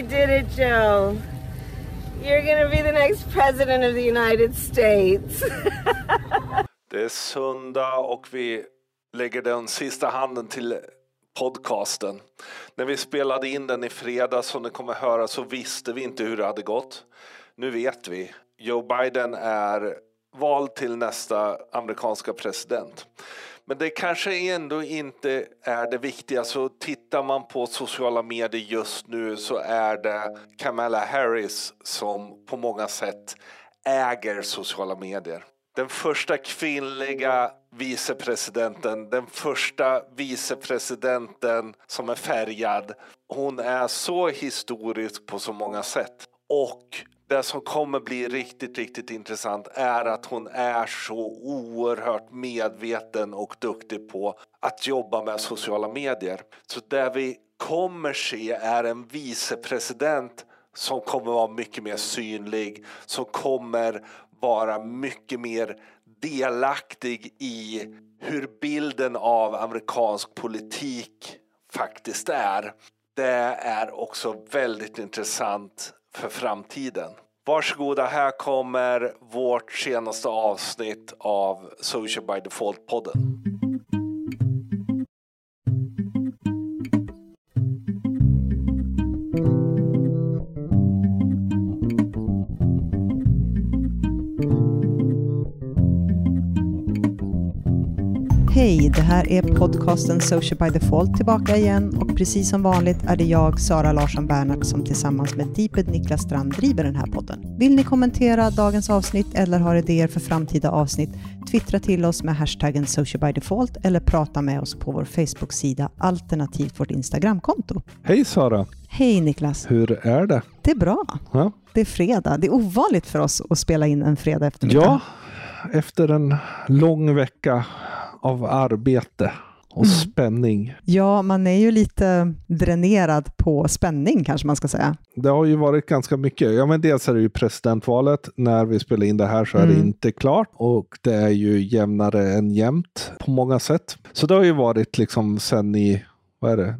We did it, Joe. You're gonna be the next president of the United States. Det är söndag och vi lägger den sista handen till podcasten. När vi spelade in den i fredags som ni kommer höra så visste vi inte hur det hade gått. Nu vet vi. Joe Biden är vald till nästa amerikanska president. Men det kanske ändå inte är det viktiga. Så tittar man på sociala medier just nu så är det Kamala Harris som på många sätt äger sociala medier. Den första kvinnliga vicepresidenten, den första vicepresidenten som är färgad. Hon är så historisk på så många sätt. Och det som kommer bli riktigt, riktigt intressant är att hon är så oerhört medveten och duktig på att jobba med sociala medier. Så det vi kommer se är en vicepresident som kommer vara mycket mer synlig, som kommer vara mycket mer delaktig i hur bilden av amerikansk politik faktiskt är. Det är också väldigt intressant för framtiden. Varsågoda, här kommer vårt senaste avsnitt av Social by Default-podden. Här är podcasten Social by Default tillbaka igen och precis som vanligt är det jag, Sara Larsson Bernhardt, som tillsammans med Deeped Niklas Strand driver den här podden. Vill ni kommentera dagens avsnitt eller har idéer för framtida avsnitt? Twittra till oss med hashtaggen Social by Default eller prata med oss på vår Facebook-sida alternativt vårt Instagramkonto. Hej Sara! Hej Niklas! Hur är det? Det är bra. Ja. Det är fredag. Det är ovanligt för oss att spela in en fredag eftermiddag. Ja, efter en lång vecka av arbete och Mm. spänning. Ja, man är ju lite dränerad på spänning kanske man ska säga. Det har ju varit ganska mycket. Ja, men dels är det ju presidentvalet. När vi spelar in det här så är det Mm. inte klart och det är ju jämnare än jämnt på många sätt. Så det har ju varit liksom sen i, vad är det,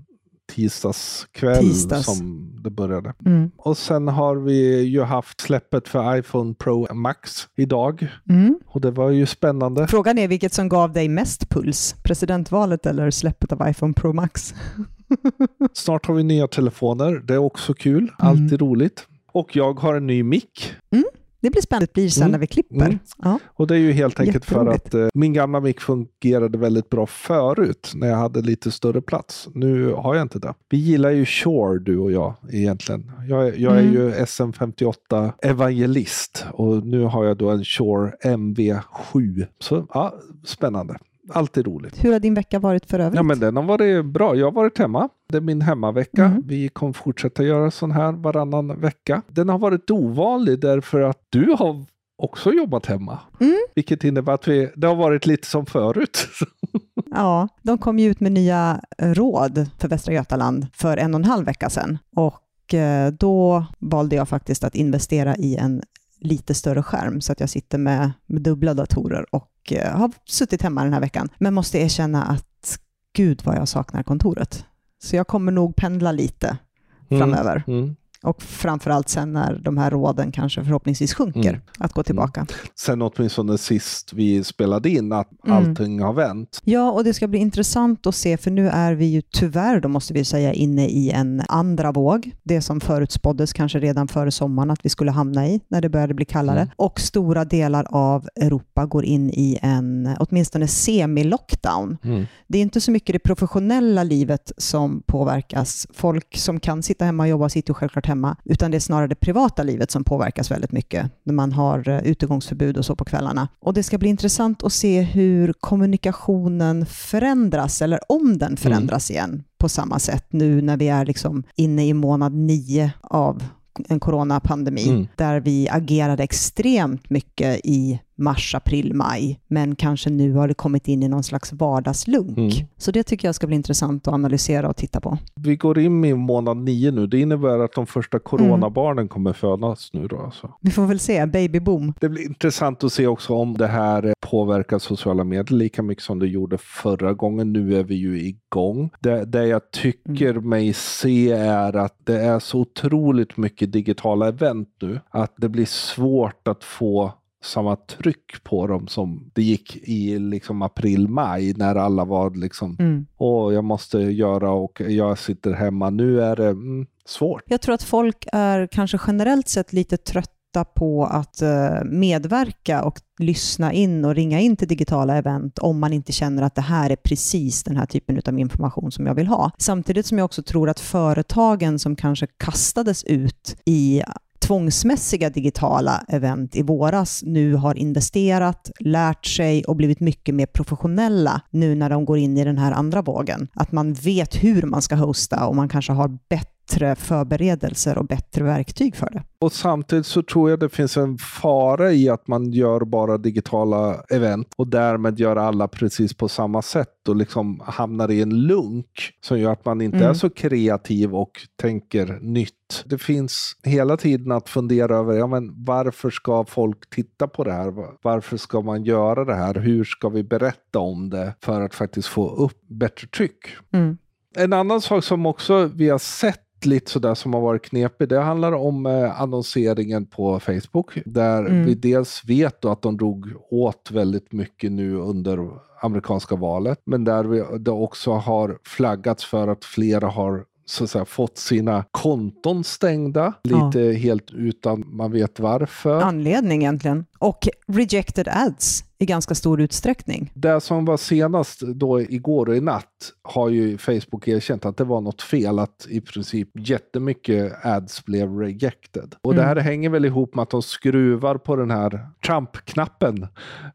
tisdags kväll Tisdags. som det började. Mm. Och sen har vi ju haft släppet för iPhone Pro Max idag Mm. och det var ju spännande. Frågan är vilket som gav dig mest puls, presidentvalet eller släppet av iPhone Pro Max? Snart har vi nya telefoner. Det är också kul. Alltid roligt. Och jag har en ny mick. Det blir spännande, det blir sen Mm. när vi klipper. Mm. Ja. Och det är ju helt enkelt för att eh, min gamla mick fungerade väldigt bra förut när jag hade lite större plats. Nu har jag inte det. Vi gillar ju Shure du och jag egentligen. Jag, är- jag är Mm. ju SM58 evangelist och nu har jag då en Shure MV7. Så ja, spännande. Alltid roligt. Hur har din vecka varit för övrigt? Ja men den har varit bra. Jag har varit hemma. Det är min hemmavecka. Mm. Vi kommer fortsätta göra sån här varannan vecka. Den har varit ovanlig därför att du har också jobbat hemma. Mm. Vilket innebär att vi, det har varit lite som förut. Ja, de kom ju ut med nya eh, råd för Västra Götaland för en och en halv vecka sedan. Och eh, då valde jag faktiskt att investera i en lite större skärm så att jag sitter med, med dubbla datorer och eh, har suttit hemma den här veckan. Men måste erkänna att gud vad jag saknar kontoret. Så jag kommer nog pendla lite framöver. Mm. Och framförallt sen när de här råden kanske förhoppningsvis sjunker, Mm. att gå tillbaka. Sen åtminstone sist vi spelade in att Mm. allting har vänt. Ja, och det ska bli intressant att se, för nu är vi ju tyvärr, då måste vi säga, inne i en andra våg. Det som förutspåddes kanske redan före sommaren att vi skulle hamna i, när det började bli kallare. Mm. Och stora delar av Europa går in i en, åtminstone semi-lockdown. Mm. Det är inte så mycket det professionella livet som påverkas. Folk som kan sitta hemma och jobba sitter ju självklart hemma, utan det är snarare det privata livet som påverkas väldigt mycket när man har eh, utegångsförbud och så på kvällarna. Och det ska bli intressant att se hur kommunikationen förändras, eller om den förändras igen på samma sätt nu när vi är liksom inne i månad nio av en coronapandemi, Mm. där vi agerade extremt mycket i mars, april, maj, men kanske nu har det kommit in i någon slags vardagslunk. Mm. Så det tycker jag ska bli intressant att analysera och titta på. Vi går in i månad nio nu. Det innebär att de första coronabarnen mm. kommer födas nu då alltså. Vi får väl se, babyboom. Det blir intressant att se också om det här påverkar sociala medier lika mycket som det gjorde förra gången. Nu är vi ju igång. Det, det jag tycker mm. mig se är att det är så otroligt mycket digitala event nu att det blir svårt att få samma tryck på dem som det gick i liksom april, maj när alla var liksom, mm. åh, jag måste göra och jag sitter hemma. Nu är det mm, svårt. Jag tror att folk är kanske generellt sett lite trötta på att uh, medverka och lyssna in och ringa in till digitala event om man inte känner att det här är precis den här typen av information som jag vill ha. Samtidigt som jag också tror att företagen som kanske kastades ut i tvångsmässiga digitala event i våras nu har investerat, lärt sig och blivit mycket mer professionella nu när de går in i den här andra vågen. Att man vet hur man ska hosta och man kanske har bättre förberedelser och bättre verktyg för det. Och samtidigt så tror jag det finns en fara i att man gör bara digitala event och därmed gör alla precis på samma sätt och liksom hamnar i en lunk som gör att man inte mm. är så kreativ och tänker nytt. Det finns hela tiden att fundera över ja, men varför ska folk titta på det här? Varför ska man göra det här? Hur ska vi berätta om det för att faktiskt få upp bättre tryck? Mm. En annan sak som också vi har sett lite sådär som har varit knepig. Det handlar om eh, annonseringen på Facebook. Där mm. vi dels vet att de drog åt väldigt mycket nu under amerikanska valet. Men där vi, det också har flaggats för att flera har så säga, fått sina konton stängda. Lite ja. helt utan man vet varför. Anledning egentligen. Och rejected ads i ganska stor utsträckning. Det som var senast då igår och i natt har ju Facebook erkänt att det var något fel, att i princip jättemycket ads blev rejected. Och mm. det här hänger väl ihop med att de skruvar på den här Trump-knappen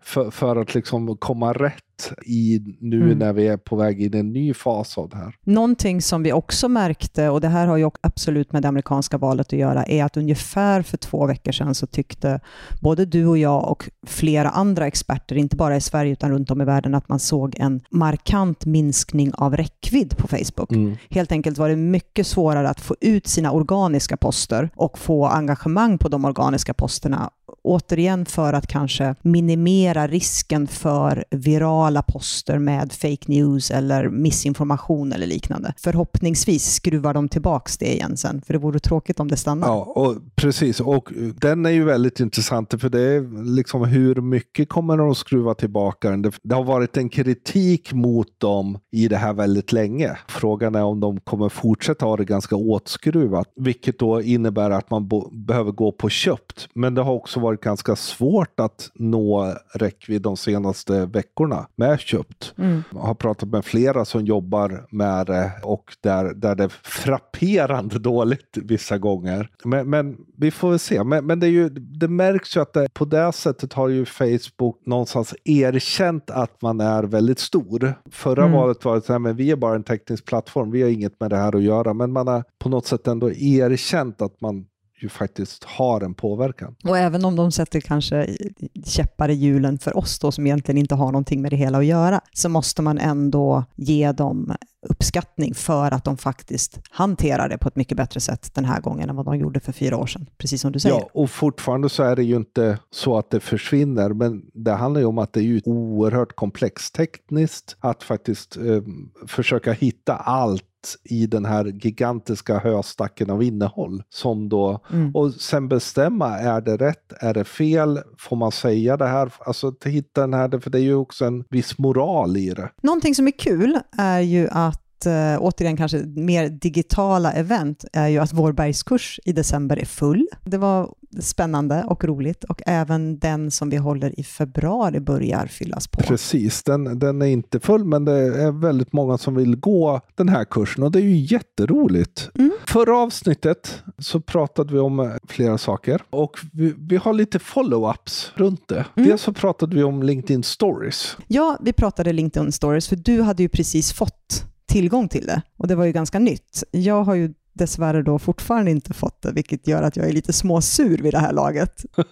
för, för att liksom komma rätt i nu mm. när vi är på väg in i en ny fas av det här. Någonting som vi också märkte, och det här har ju absolut med det amerikanska valet att göra, är att ungefär för två veckor sedan så tyckte både du och jag och flera andra experter, inte bara i Sverige utan runt om i världen, att man såg en markant minskning av räckvidd på Facebook. Mm. Helt enkelt var det mycket svårare att få ut sina organiska poster och få engagemang på de organiska posterna återigen för att kanske minimera risken för virala poster med fake news eller missinformation eller liknande. Förhoppningsvis skruvar de tillbaks det igen sen, för det vore tråkigt om det stannar. Ja, och precis. Och eh, den är ju väldigt intressant, för det är liksom hur mycket kommer de att skruva tillbaka den? Det, det har varit en kritik mot dem i det här väldigt länge. Frågan är om de kommer fortsätta ha det ganska åtskruvat, vilket då innebär att man behöver gå på köpt. Men det har också varit ganska svårt att nå räckvidd de senaste veckorna med köpt. Mm. Jag har pratat med flera som jobbar med det och där, där det är frapperande dåligt vissa gånger. Men, men vi får väl se. Men, men det, är ju, det märks ju att det, på det sättet har ju Facebook någonstans erkänt att man är väldigt stor. Förra mm. valet var det så här, men vi är bara en teknisk plattform, vi har inget med det här att göra. Men man har på något sätt ändå erkänt att man ju faktiskt har en påverkan. Och även om de sätter kanske käppar i hjulen för oss då, som egentligen inte har någonting med det hela att göra, så måste man ändå ge dem uppskattning för att de faktiskt hanterar det på ett mycket bättre sätt den här gången än vad de gjorde för fyra år sedan, precis som du säger. Ja, och fortfarande så är det ju inte så att det försvinner, men det handlar ju om att det är ju oerhört komplext tekniskt att faktiskt eh, försöka hitta allt i den här gigantiska höstacken av innehåll. Som då, mm. Och sen bestämma, är det rätt, är det fel, får man säga det här? Alltså hitta den här, för det är ju också en viss moral i det. Någonting som är kul är ju att äh, återigen kanske mer digitala event är ju att vår bergskurs i december är full. Det var spännande och roligt och även den som vi håller i februari börjar fyllas på. Precis, den, den är inte full men det är väldigt många som vill gå den här kursen och det är ju jätteroligt. Mm. Förra avsnittet så pratade vi om flera saker och vi, vi har lite follow-ups runt det. Mm. Dels så pratade vi om LinkedIn stories. Ja, vi pratade LinkedIn stories för du hade ju precis fått tillgång till det och det var ju ganska nytt. Jag har ju dessvärre då fortfarande inte fått det, vilket gör att jag är lite småsur vid det här laget.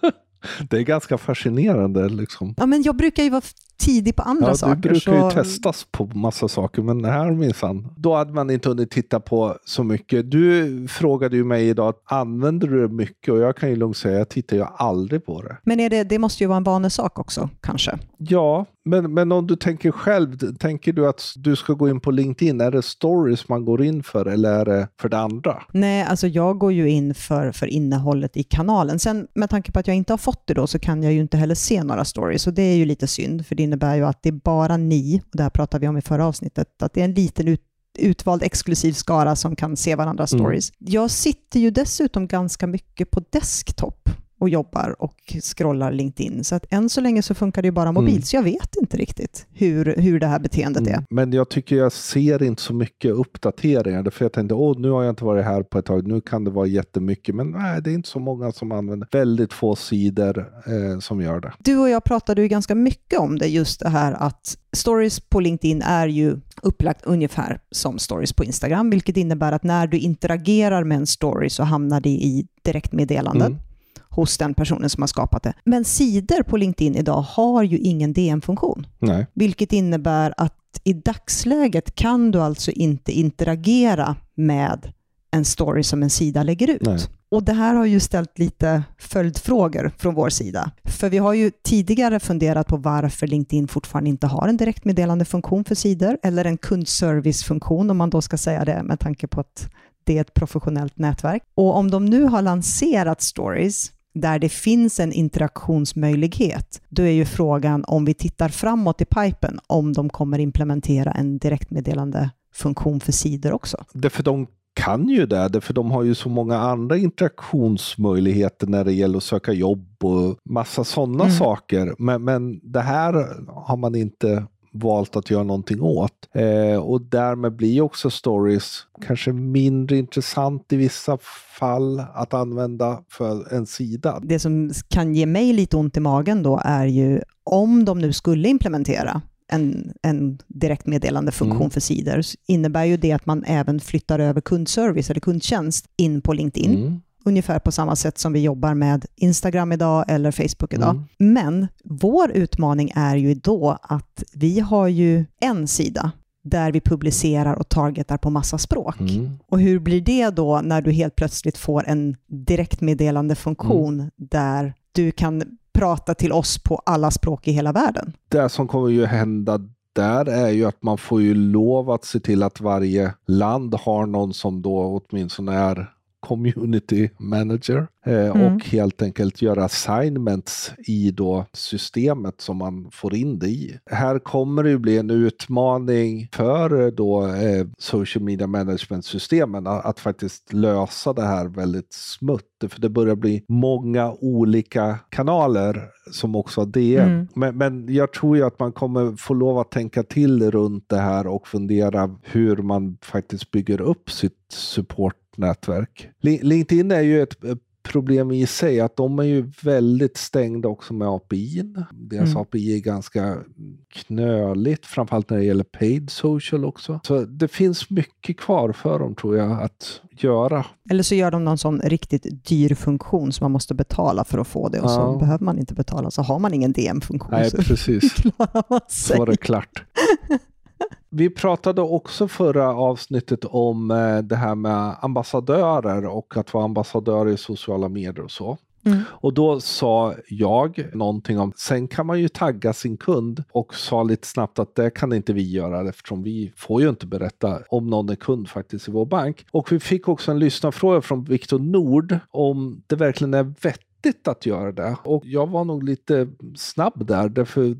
Det är ganska fascinerande. Liksom. Ja, men jag brukar ju vara tidig på andra ja, saker. Du brukar så... ju testas på massa saker, men det här minsann. Då hade man inte hunnit titta på så mycket. Du frågade ju mig idag, använder du det mycket? Och jag kan ju lugnt säga, jag tittar ju aldrig på det. Men är det, det måste ju vara en vanesak också, kanske? Ja, men, men om du tänker själv, tänker du att du ska gå in på LinkedIn, är det stories man går in för eller är det för det andra? Nej, alltså jag går ju in för, för innehållet i kanalen. Sen med tanke på att jag inte har fått det då så kan jag ju inte heller se några stories och det är ju lite synd för det innebär ju att det är bara ni, och det här pratade vi om i förra avsnittet, att det är en liten ut, utvald exklusiv skara som kan se varandras Mm. stories. Jag sitter ju dessutom ganska mycket på desktop och jobbar och scrollar LinkedIn. Så att än så länge så funkar det ju bara mobilt, Mm. så jag vet inte riktigt hur, hur det här beteendet är. Mm. Men jag tycker jag ser inte så mycket uppdateringar. För jag tänkte, åh, nu har jag inte varit här på ett tag, nu kan det vara jättemycket. Men nej, det är inte så många som använder. Väldigt få sidor eh, som gör det. Du och jag pratade ju ganska mycket om det, just det här att stories på LinkedIn är ju upplagt ungefär som stories på Instagram, vilket innebär att när du interagerar med en story så hamnar det i direktmeddelanden Mm. Hos den personen som har skapat det. Men sidor på LinkedIn idag har ju ingen DM-funktion, Nej. vilket innebär att i dagsläget kan du alltså inte interagera med en story som en sida lägger ut. Nej. Och det här har ju ställt lite följdfrågor från vår sida. För vi har ju tidigare funderat på varför LinkedIn fortfarande inte har en direktmeddelande funktion för sidor, eller en kundservicefunktion om man då ska säga det med tanke på att det är ett professionellt nätverk. Och om de nu har lanserat stories där det finns en interaktionsmöjlighet, då är ju frågan om vi tittar framåt i pipen, om de kommer implementera en direktmeddelande funktion för sidor också. Därför de kan ju det, därför de har ju så många andra interaktionsmöjligheter när det gäller att söka jobb och massa sådana Mm. saker. Men, men det här har man inte valt att göra någonting åt. Eh, och därmed blir också stories kanske mindre intressant i vissa fall att använda för en sida. det som kan ge mig lite ont i magen då är ju om de nu skulle implementera en, en direktmeddelande funktion Mm. för sidor, innebär ju det att man även flyttar över kundservice eller kundtjänst in på LinkedIn. Mm. Ungefär på samma sätt som vi jobbar med Instagram idag eller Facebook idag. Mm. Men vår utmaning är ju då att vi har ju en sida där vi publicerar och targetar på massa språk. Mm. Och hur blir det då när du helt plötsligt får en direktmeddelande funktion Mm. där du kan prata till oss på alla språk i hela världen? Det som kommer ju hända där är ju att man får ju lov att se till att varje land har någon som då åtminstone är community manager eh, Mm. och helt enkelt göra assignments i då systemet som man får in det i. Här kommer det ju bli en utmaning för då eh, social media management systemen att, att faktiskt lösa det här väldigt smutt för det börjar bli många olika kanaler som också har DM. Mm. Men, men jag tror ju att man kommer få lov att tänka till runt det här och fundera hur man faktiskt bygger upp sitt supportnätverk. Li- LinkedIn är ju ett ett problem i sig att de är ju väldigt stängda också med API. Deras Mm. API är ganska knöligt, framförallt när det gäller paid social också. Så det finns mycket kvar för dem tror jag att göra. Eller så gör de någon sån riktigt dyr funktion som man måste betala för att få det och så Ja. behöver man inte betala, så har man ingen DM-funktion Nej, så precis. klarar man Så var sig. det klart. Vi pratade också förra avsnittet om eh, det här med ambassadörer och att vara ambassadör i sociala medier och så. Mm. Och då sa jag någonting om, sen kan man ju tagga sin kund och sa lite snabbt att det kan inte vi göra eftersom vi får ju inte berätta om någon är kund faktiskt i vår bank. Och vi fick också en lyssnarfråga från Viktor Nord om det verkligen är vettigt att göra det. Och jag var nog lite snabb där, därför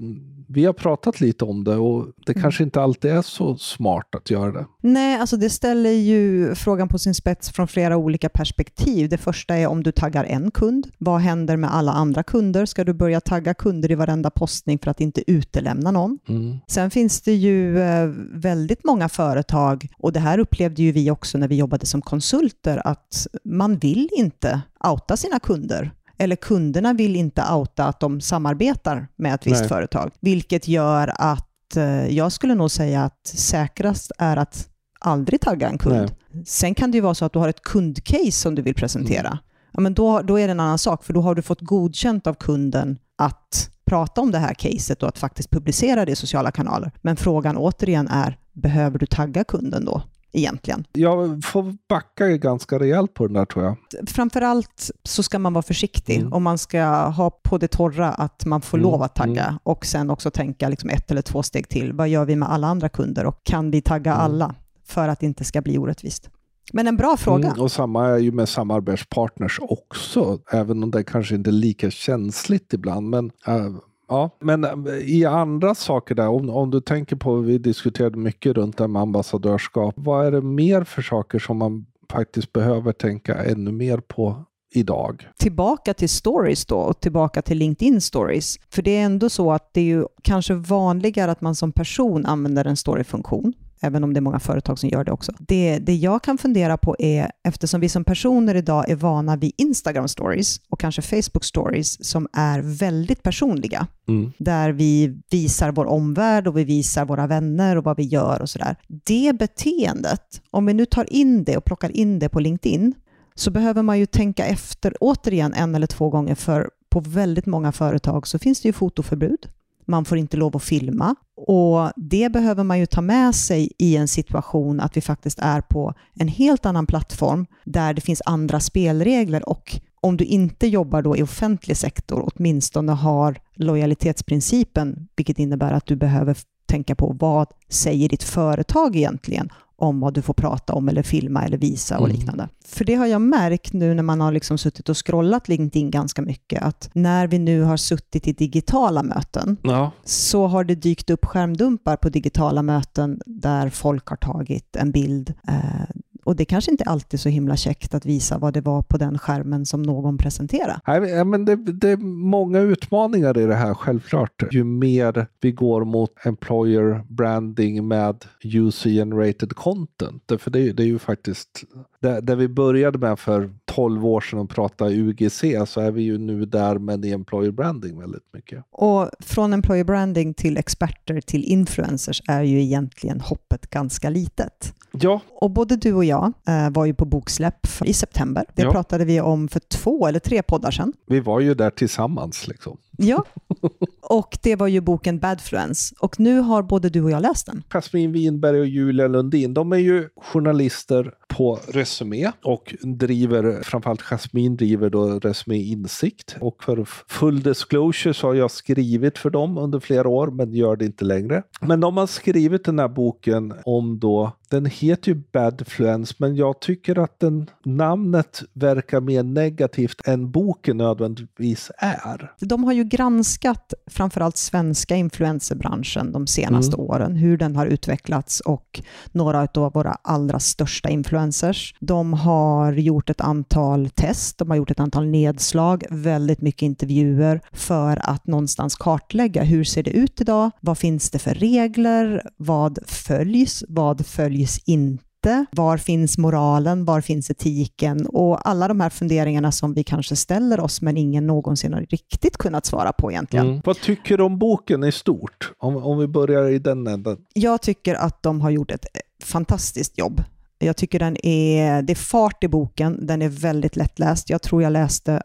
vi har pratat lite om det och det kanske inte alltid är så smart att göra det. Nej, alltså det ställer ju frågan på sin spets från flera olika perspektiv. Det första är om du taggar en kund. Vad händer med alla andra kunder? Ska du börja tagga kunder i varenda postning för att inte utelämna någon? Mm. Sen finns det ju eh, väldigt många företag, och det här upplevde ju vi också när vi jobbade som konsulter, att man vill inte outa sina kunder. Eller kunderna vill inte outa att de samarbetar med ett visst Nej. företag. Vilket gör att eh, jag skulle nog säga att säkrast är att aldrig tagga en kund. Sen kan det ju vara så att du har ett kundcase som du vill presentera. ja, men då, då är det en annan sak, för då har du fått godkänt av kunden att prata om det här caset och att faktiskt publicera det i sociala kanaler. Men frågan återigen är, behöver du tagga kunden då? Egentligen. Jag får backa ganska rejält på den där tror jag. Framförallt så ska man vara försiktig mm. och man ska ha på det torra att man får mm. lov att tagga mm. och sen också tänka liksom ett eller två steg till. Vad gör vi med alla andra kunder och kan vi tagga mm. alla för att det inte ska bli orättvist? Men en bra fråga. Mm, och samma är ju med samarbetspartners också, även om det kanske inte är lika känsligt ibland. Men, äh, ja. men eh, i andra saker där, om, om du tänker på, vi diskuterade mycket runt det med ambassadörskap. Vad är det mer för saker som man faktiskt behöver tänka ännu mer på idag. Tillbaka till stories då och tillbaka till LinkedIn stories. För det är ändå så att det är ju kanske vanligare att man som person använder en storyfunktion även om det är många företag som gör det också. Det, det jag kan fundera på är, eftersom vi som personer idag är vana vid Instagram stories och kanske Facebook stories som är väldigt personliga, mm. där vi visar vår omvärld och vi visar våra vänner och vad vi gör och sådär. Det beteendet, om vi nu tar in det och plockar in det på LinkedIn, så behöver man ju tänka efter återigen en eller två gånger, för på väldigt många företag så finns det ju fotoförbud man får inte lov att filma. Och det behöver man ju ta med sig i en situation att vi faktiskt är på en helt annan plattform där det finns andra spelregler och om du inte jobbar då i offentlig sektor, åtminstone har lojalitetsprincipen, vilket innebär att du behöver tänka på vad säger ditt företag egentligen om vad du får prata om eller filma eller visa och mm. liknande. För det har jag märkt nu när man har liksom suttit och scrollat LinkedIn ganska mycket, att när vi nu har suttit i digitala möten ja. så har det dykt upp skärmdumpar på digitala möten där folk har tagit en bild eh, och det kanske inte alltid är så himla käckt att visa vad det var på den skärmen som någon presenterade. Nej, men det, det är många utmaningar i det här, självklart. Ju mer vi går mot employer branding med user-generated content. För det, det är ju faktiskt det, det, vi började med för 12 år sedan att prata UGC så är vi ju nu där med employer branding väldigt mycket. Och från employer branding till experter till influencers är ju egentligen hoppet ganska litet. Ja. Och både du och jag eh, var ju på boksläpp i september. Det ja. pratade vi om för två eller tre poddar sedan. Vi var ju där tillsammans liksom. Ja, och det var ju boken Badfluence. Och nu har både du och jag läst den. Jasmin Winberg och Julia Lundin, de är ju journalister på Resumé och driver, framförallt Jasmin driver då Resumé Insikt. Och för full disclosure så har jag skrivit för dem under flera år, men gör det inte längre. Men de har skrivit den här boken om då, den heter ju Badfluence, men jag tycker att den, namnet verkar mer negativt än boken nödvändigtvis är. De har ju granskat framförallt svenska influencerbranschen de senaste mm. åren, hur den har utvecklats och några av våra allra största influencers. De har gjort ett antal test, de har gjort ett antal nedslag, väldigt mycket intervjuer för att någonstans kartlägga hur ser det ut idag? Vad finns det för regler? Vad följs? Vad följs inte? inte? Var finns moralen? Var finns etiken? Och alla de här funderingarna som vi kanske ställer oss, men ingen någonsin har riktigt kunnat svara på egentligen. Mm. Vad tycker du om boken i stort? Om, om vi börjar i den änden. Jag tycker att de har gjort ett fantastiskt jobb jag tycker den är, det är fart i boken, den är väldigt lättläst. Jag tror jag läste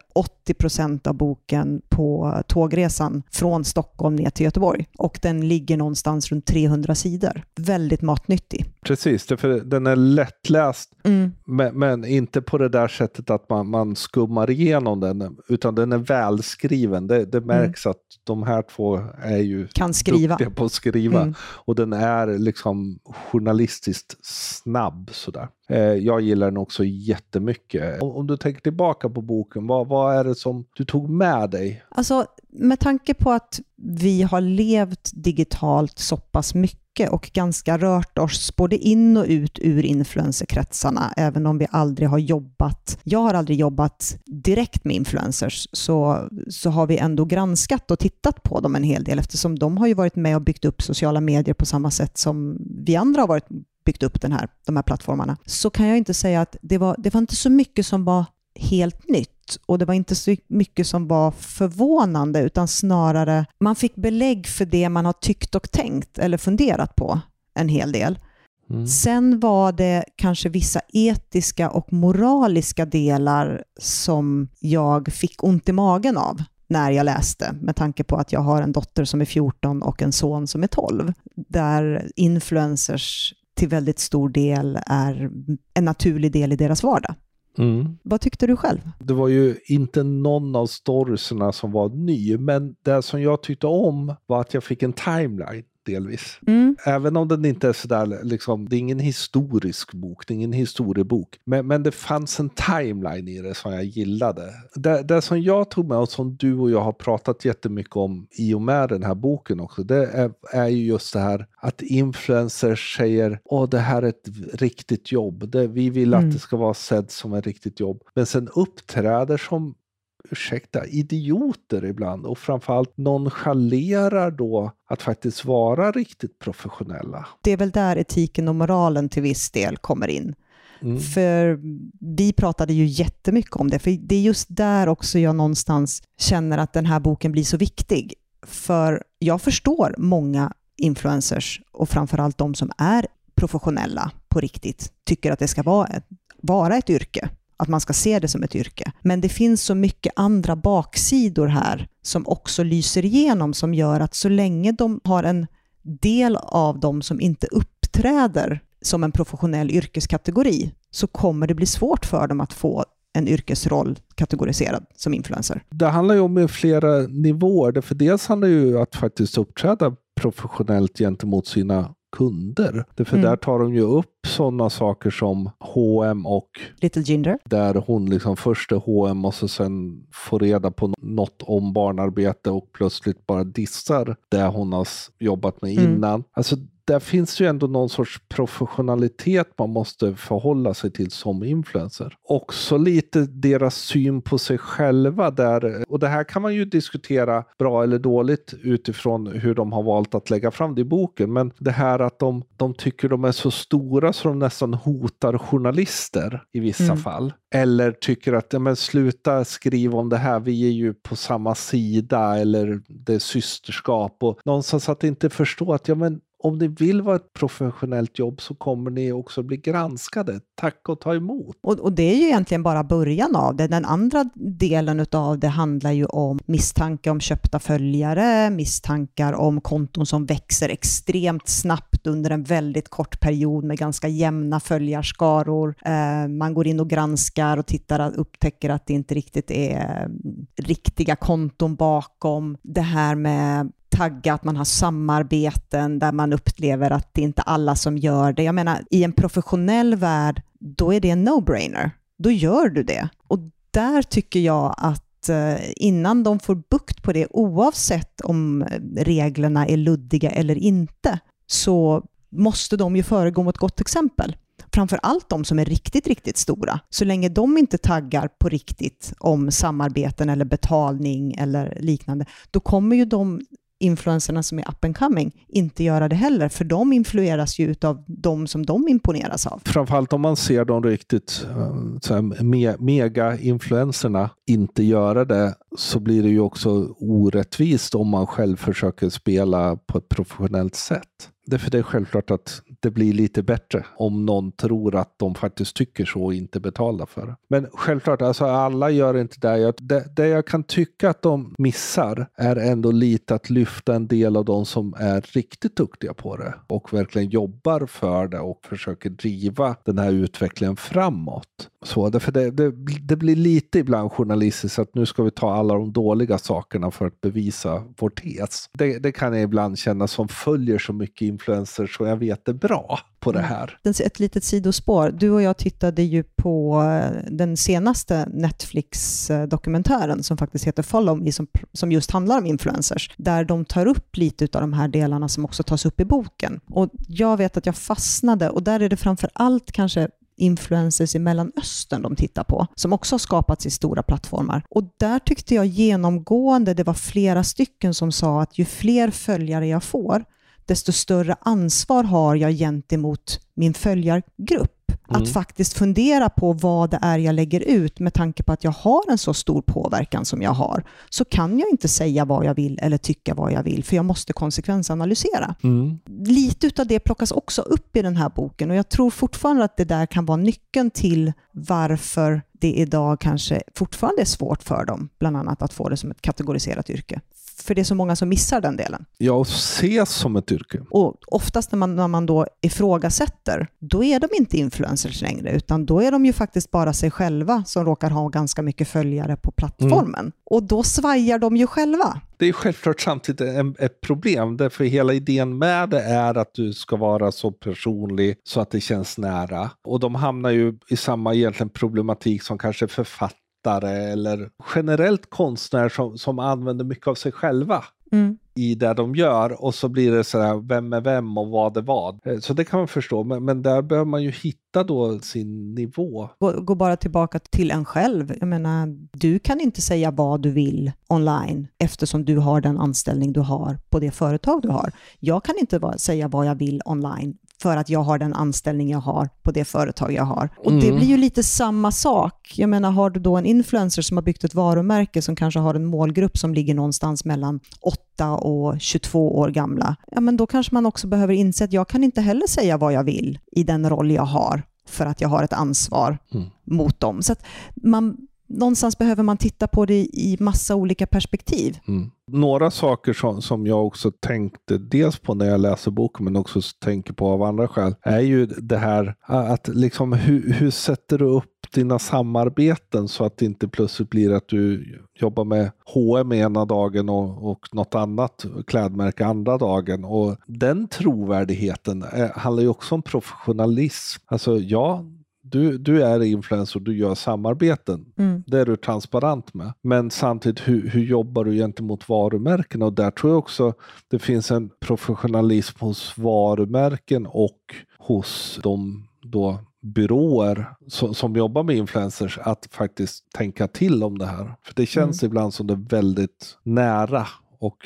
80 av boken på tågresan från Stockholm ner till Göteborg. Och den ligger någonstans runt 300 sidor. Väldigt matnyttig. Precis, för den är lättläst, mm. men, men, inte på det där sättet att man, man skummar igenom den, utan den är välskriven. Det, det märks mm. att de här två är ju kan skriva. duktiga på att skriva. Mm. Och den är liksom journalistiskt snabb. Sådär. Eh, jag gillar den också jättemycket. Om, om du tänker tillbaka på boken, vad, vad är det som du tog med dig? Alltså, med tanke på att vi har levt digitalt så pass mycket och ganska rört oss både in och ut ur influencerkretsarna, även om vi aldrig har jobbat. Jag har aldrig jobbat direkt med influencers, så, så har vi ändå granskat och tittat på dem en hel del, eftersom de har ju varit med och byggt upp sociala medier på samma sätt som vi andra har varit byggt upp den här, de här plattformarna, så kan jag inte säga att det var, det var inte så mycket som var helt nytt och det var inte så mycket som var förvånande utan snarare man fick belägg för det man har tyckt och tänkt eller funderat på en hel del. Mm. Sen var det kanske vissa etiska och moraliska delar som jag fick ont i magen av när jag läste, med tanke på att jag har en dotter som är 14 och en son som är 12, där influencers till väldigt stor del är en naturlig del i deras vardag. Mm. Vad tyckte du själv? Det var ju inte någon av storiesarna som var ny, men det som jag tyckte om var att jag fick en timeline delvis. Mm. Även om den inte är sådär, liksom, det är ingen historisk bok, det är ingen historiebok. Men, men det fanns en timeline i det som jag gillade. Det, det som jag tog med och som du och jag har pratat jättemycket om i och med den här boken också, det är, är ju just det här att influencers säger åh det här är ett riktigt jobb, det, vi vill att mm. det ska vara sedd som ett riktigt jobb. Men sen uppträder som ursäkta, idioter ibland och framförallt nonchalerar då att faktiskt vara riktigt professionella. Det är väl där etiken och moralen till viss del kommer in. Mm. För vi pratade ju jättemycket om det, för det är just där också jag någonstans känner att den här boken blir så viktig. För jag förstår många influencers och framförallt de som är professionella på riktigt, tycker att det ska vara ett, vara ett yrke att man ska se det som ett yrke. Men det finns så mycket andra baksidor här som också lyser igenom som gör att så länge de har en del av dem som inte uppträder som en professionell yrkeskategori så kommer det bli svårt för dem att få en yrkesroll kategoriserad som influencer. Det handlar ju om flera nivåer. För dels handlar det ju om att faktiskt uppträda professionellt gentemot sina kunder. För mm. där tar de ju upp sådana saker som H&M och Little Ginger. Där hon liksom först är H&M och så sen får reda på något om barnarbete och plötsligt bara dissar det hon har jobbat med mm. innan. Alltså där finns ju ändå någon sorts professionalitet man måste förhålla sig till som influencer. Också lite deras syn på sig själva där, och det här kan man ju diskutera bra eller dåligt utifrån hur de har valt att lägga fram det i boken, men det här att de, de tycker de är så stora så de nästan hotar journalister i vissa mm. fall. Eller tycker att, ja men sluta skriva om det här, vi är ju på samma sida eller det är systerskap och någonstans att inte förstå att, ja men om ni vill vara ett professionellt jobb så kommer ni också bli granskade. Tack och ta emot. Och, och, det är ju egentligen bara början av det. Den andra delen av det handlar ju om misstanke om köpta följare, misstankar om konton som växer extremt snabbt under en väldigt kort period med ganska jämna följarskaror. Eh, man går in och granskar och tittar och upptäcker att det inte riktigt är eh, riktiga konton bakom. Det här med tagga, att man har samarbeten där man upplever att det inte är alla som gör det. Jag menar, i en professionell värld, då är det en no-brainer. Då gör du det. Och där tycker jag att eh, innan de får bukt på det, oavsett om eh, reglerna är luddiga eller inte, så måste de ju föregå med ett gott exempel. Framför allt de som är riktigt, riktigt stora. Så länge de inte taggar på riktigt om samarbeten eller betalning eller liknande, då kommer ju de influencerna som är up and coming inte göra det heller, för de influeras ju av de som de imponeras av. Framförallt om man ser de riktigt eh, me mega-influencerna inte göra det så blir det ju också orättvist om man själv försöker spela på ett professionellt sätt. Därför det är självklart att det blir lite bättre om någon tror att de faktiskt tycker så och inte betalar för det. Men självklart, alltså alla gör inte det. det. Det jag kan tycka att de missar är ändå lite att lyfta en del av de som är riktigt duktiga på det och verkligen jobbar för det och försöker driva den här utvecklingen framåt. Så därför det, det, det blir lite ibland journalistiskt att nu ska vi ta alla de dåliga sakerna för att bevisa vår tes. Det, det kan jag ibland känna som följer så mycket influencers så jag vet det bra på det mm. här. Ett litet sidospår. Du och jag tittade ju på eh, den senaste Netflix-dokumentären som faktiskt heter Follow Me, som, som just handlar om influencers, där de tar upp lite av de här delarna som också tas upp i boken. Och jag vet att jag fastnade och där är det framför allt kanske influencers i Mellanöstern de tittar på, som också har skapats i stora plattformar. Och där tyckte jag genomgående, det var flera stycken som sa att ju fler följare jag får, desto större ansvar har jag gentemot min följargrupp. Att faktiskt fundera på vad det är jag lägger ut med tanke på att jag har en så stor påverkan som jag har, så kan jag inte säga vad jag vill eller tycka vad jag vill, för jag måste konsekvensanalysera. Mm. Lite av det plockas också upp i den här boken och jag tror fortfarande att det där kan vara nyckeln till varför det idag kanske fortfarande är svårt för dem, bland annat att få det som ett kategoriserat yrke. För det är så många som missar den delen. Ja, och ses som ett yrke. Och oftast när man, när man då ifrågasätter, då är de inte influencers längre, utan då är de ju faktiskt bara sig själva som råkar ha ganska mycket följare på plattformen. Och då svajar de ju själva. Det är självklart samtidigt en, ett problem, därför hela idén med det är att du ska vara så personlig så att det känns nära. Och de hamnar ju i samma egentligen problematik som kanske författare eller generellt konstnärer som, som använder mycket av sig själva i det de gör och så blir det sådär, vem är vem och vad är vad. Eh, Så det kan man förstå, men, men där behöver man ju hitta då sin nivå. Gå, gå bara tillbaka till en själv. Jag menar, du kan inte säga vad du vill online eftersom du har den anställning du har på det företag du har. Jag kan inte säga vad jag vill online för att jag har den anställning jag har på det företag jag har. Och det blir ju lite samma sak. Jag menar, har du då en influencer som har byggt ett varumärke som kanske har en målgrupp som ligger någonstans mellan 8 och 22 år gamla, ja men då kanske man också behöver inse att jag kan inte heller säga vad jag vill i den roll jag har för att jag har ett ansvar mot dem. Så man, någonstans behöver man titta på det i massa olika perspektiv. Mm. Några saker som, som jag också tänkte dels på när jag läser boken men också tänker på av andra skäl är ju det här att liksom hur, hur sätter du upp dina samarbeten så att det inte plötsligt blir att du jobbar med H&M ena dagen och, och något annat klädmärke andra dagen. Och den trovärdigheten är, handlar ju också om professionalism. Alltså ja, du, du är influencer och du gör samarbeten. Det är du transparent med. Men samtidigt, hur, hur jobbar du gentemot varumärken? Och där tror jag också det finns en professionalism hos varumärken och hos de då byråer som, som jobbar med influencers att faktiskt tänka till om det här. För det känns ibland som det är väldigt nära och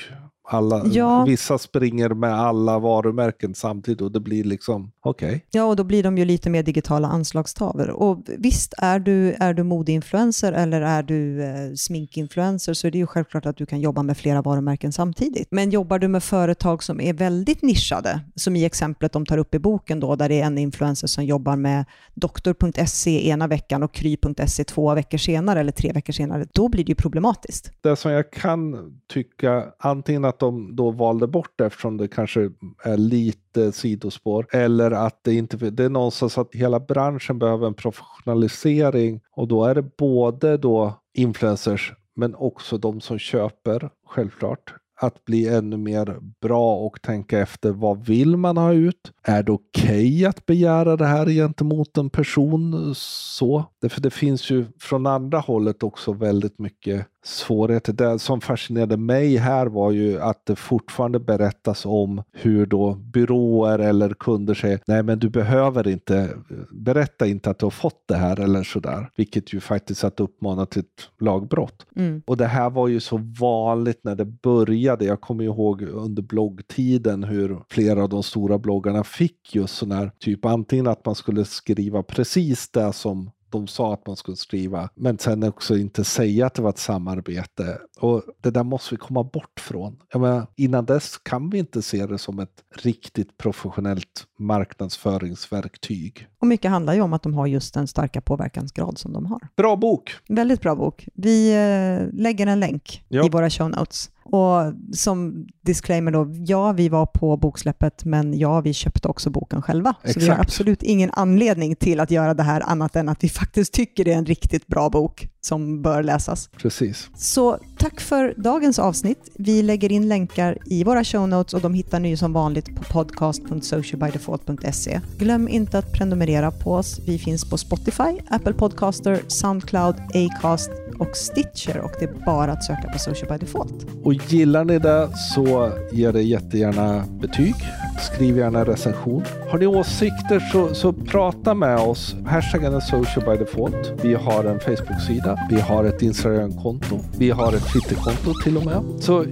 alla, Ja. vissa springer med alla varumärken samtidigt och det blir liksom, okej. Ja, och då blir de ju lite mer digitala anslagstavlor. Och visst, är du, är du modeinfluencer eller är du eh, sminkinfluencer så är det ju självklart att du kan jobba med flera varumärken samtidigt. Men jobbar du med företag som är väldigt nischade, som i exemplet de tar upp i boken då, där det är en influencer som jobbar med doktor.se ena veckan och kry.se två veckor senare eller tre veckor senare, då blir det ju problematiskt. Det som jag kan tycka, antingen att de då valde bort det eftersom det kanske är lite sidospår, eller att det inte, det är någonstans att hela branschen behöver en professionalisering och då är det både då influencers men också de som köper, självklart. Att bli ännu mer bra och tänka efter vad vill man ha ut? Är det okej att begära det här gentemot en person? Så. Därför det finns ju från andra hållet också väldigt mycket svårigheter. Det som fascinerade mig här var ju att det fortfarande berättas om hur då byråer eller kunder säger nej men du behöver inte, berätta inte att du har fått det här eller sådär. Vilket ju faktiskt att uppmana till ett lagbrott. Och det här var ju så vanligt när det började. Jag kommer ihåg under bloggtiden hur flera av de stora bloggarna fick just sån här typ antingen att man skulle skriva precis det som de sa att man skulle skriva, men sen också inte säga att det var ett samarbete. Och det där måste vi komma bort från. Jag menar, innan dess kan vi inte se det som ett riktigt professionellt marknadsföringsverktyg. Och mycket handlar ju om att de har just den starka påverkansgrad som de har. Bra bok! Väldigt bra bok. Vi eh, lägger en länk Ja. i våra show notes. Och som disclaimer då, ja, vi var på boksläppet, men ja, vi köpte också boken själva. Så vi har Exakt. absolut ingen anledning till att göra det här annat än att vi faktiskt tycker det är en riktigt bra bok som bör läsas. Precis. Så tack för dagens avsnitt. Vi lägger in länkar i våra show notes och de hittar ni som vanligt på podcast.socialbydefault.se. Glöm inte att prenumerera på oss. Vi finns på Spotify, Apple Podcaster, Soundcloud, Acast och Stitcher och det är bara att söka på Social by Default. Och gillar ni det så ge det jättegärna betyg. Skriv gärna en recension. Har ni åsikter så, så prata med oss. Hashtaggen är social by default. Vi har en Facebook-sida. Vi har ett Instagram-konto. Vi har ett Twitter-konto till och med. Så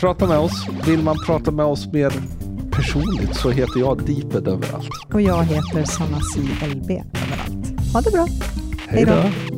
prata med oss. Vill man prata med oss mer personligt så heter jag Deeped överallt. Och jag heter Sanna C. LB överallt. Ha det bra. Hej då!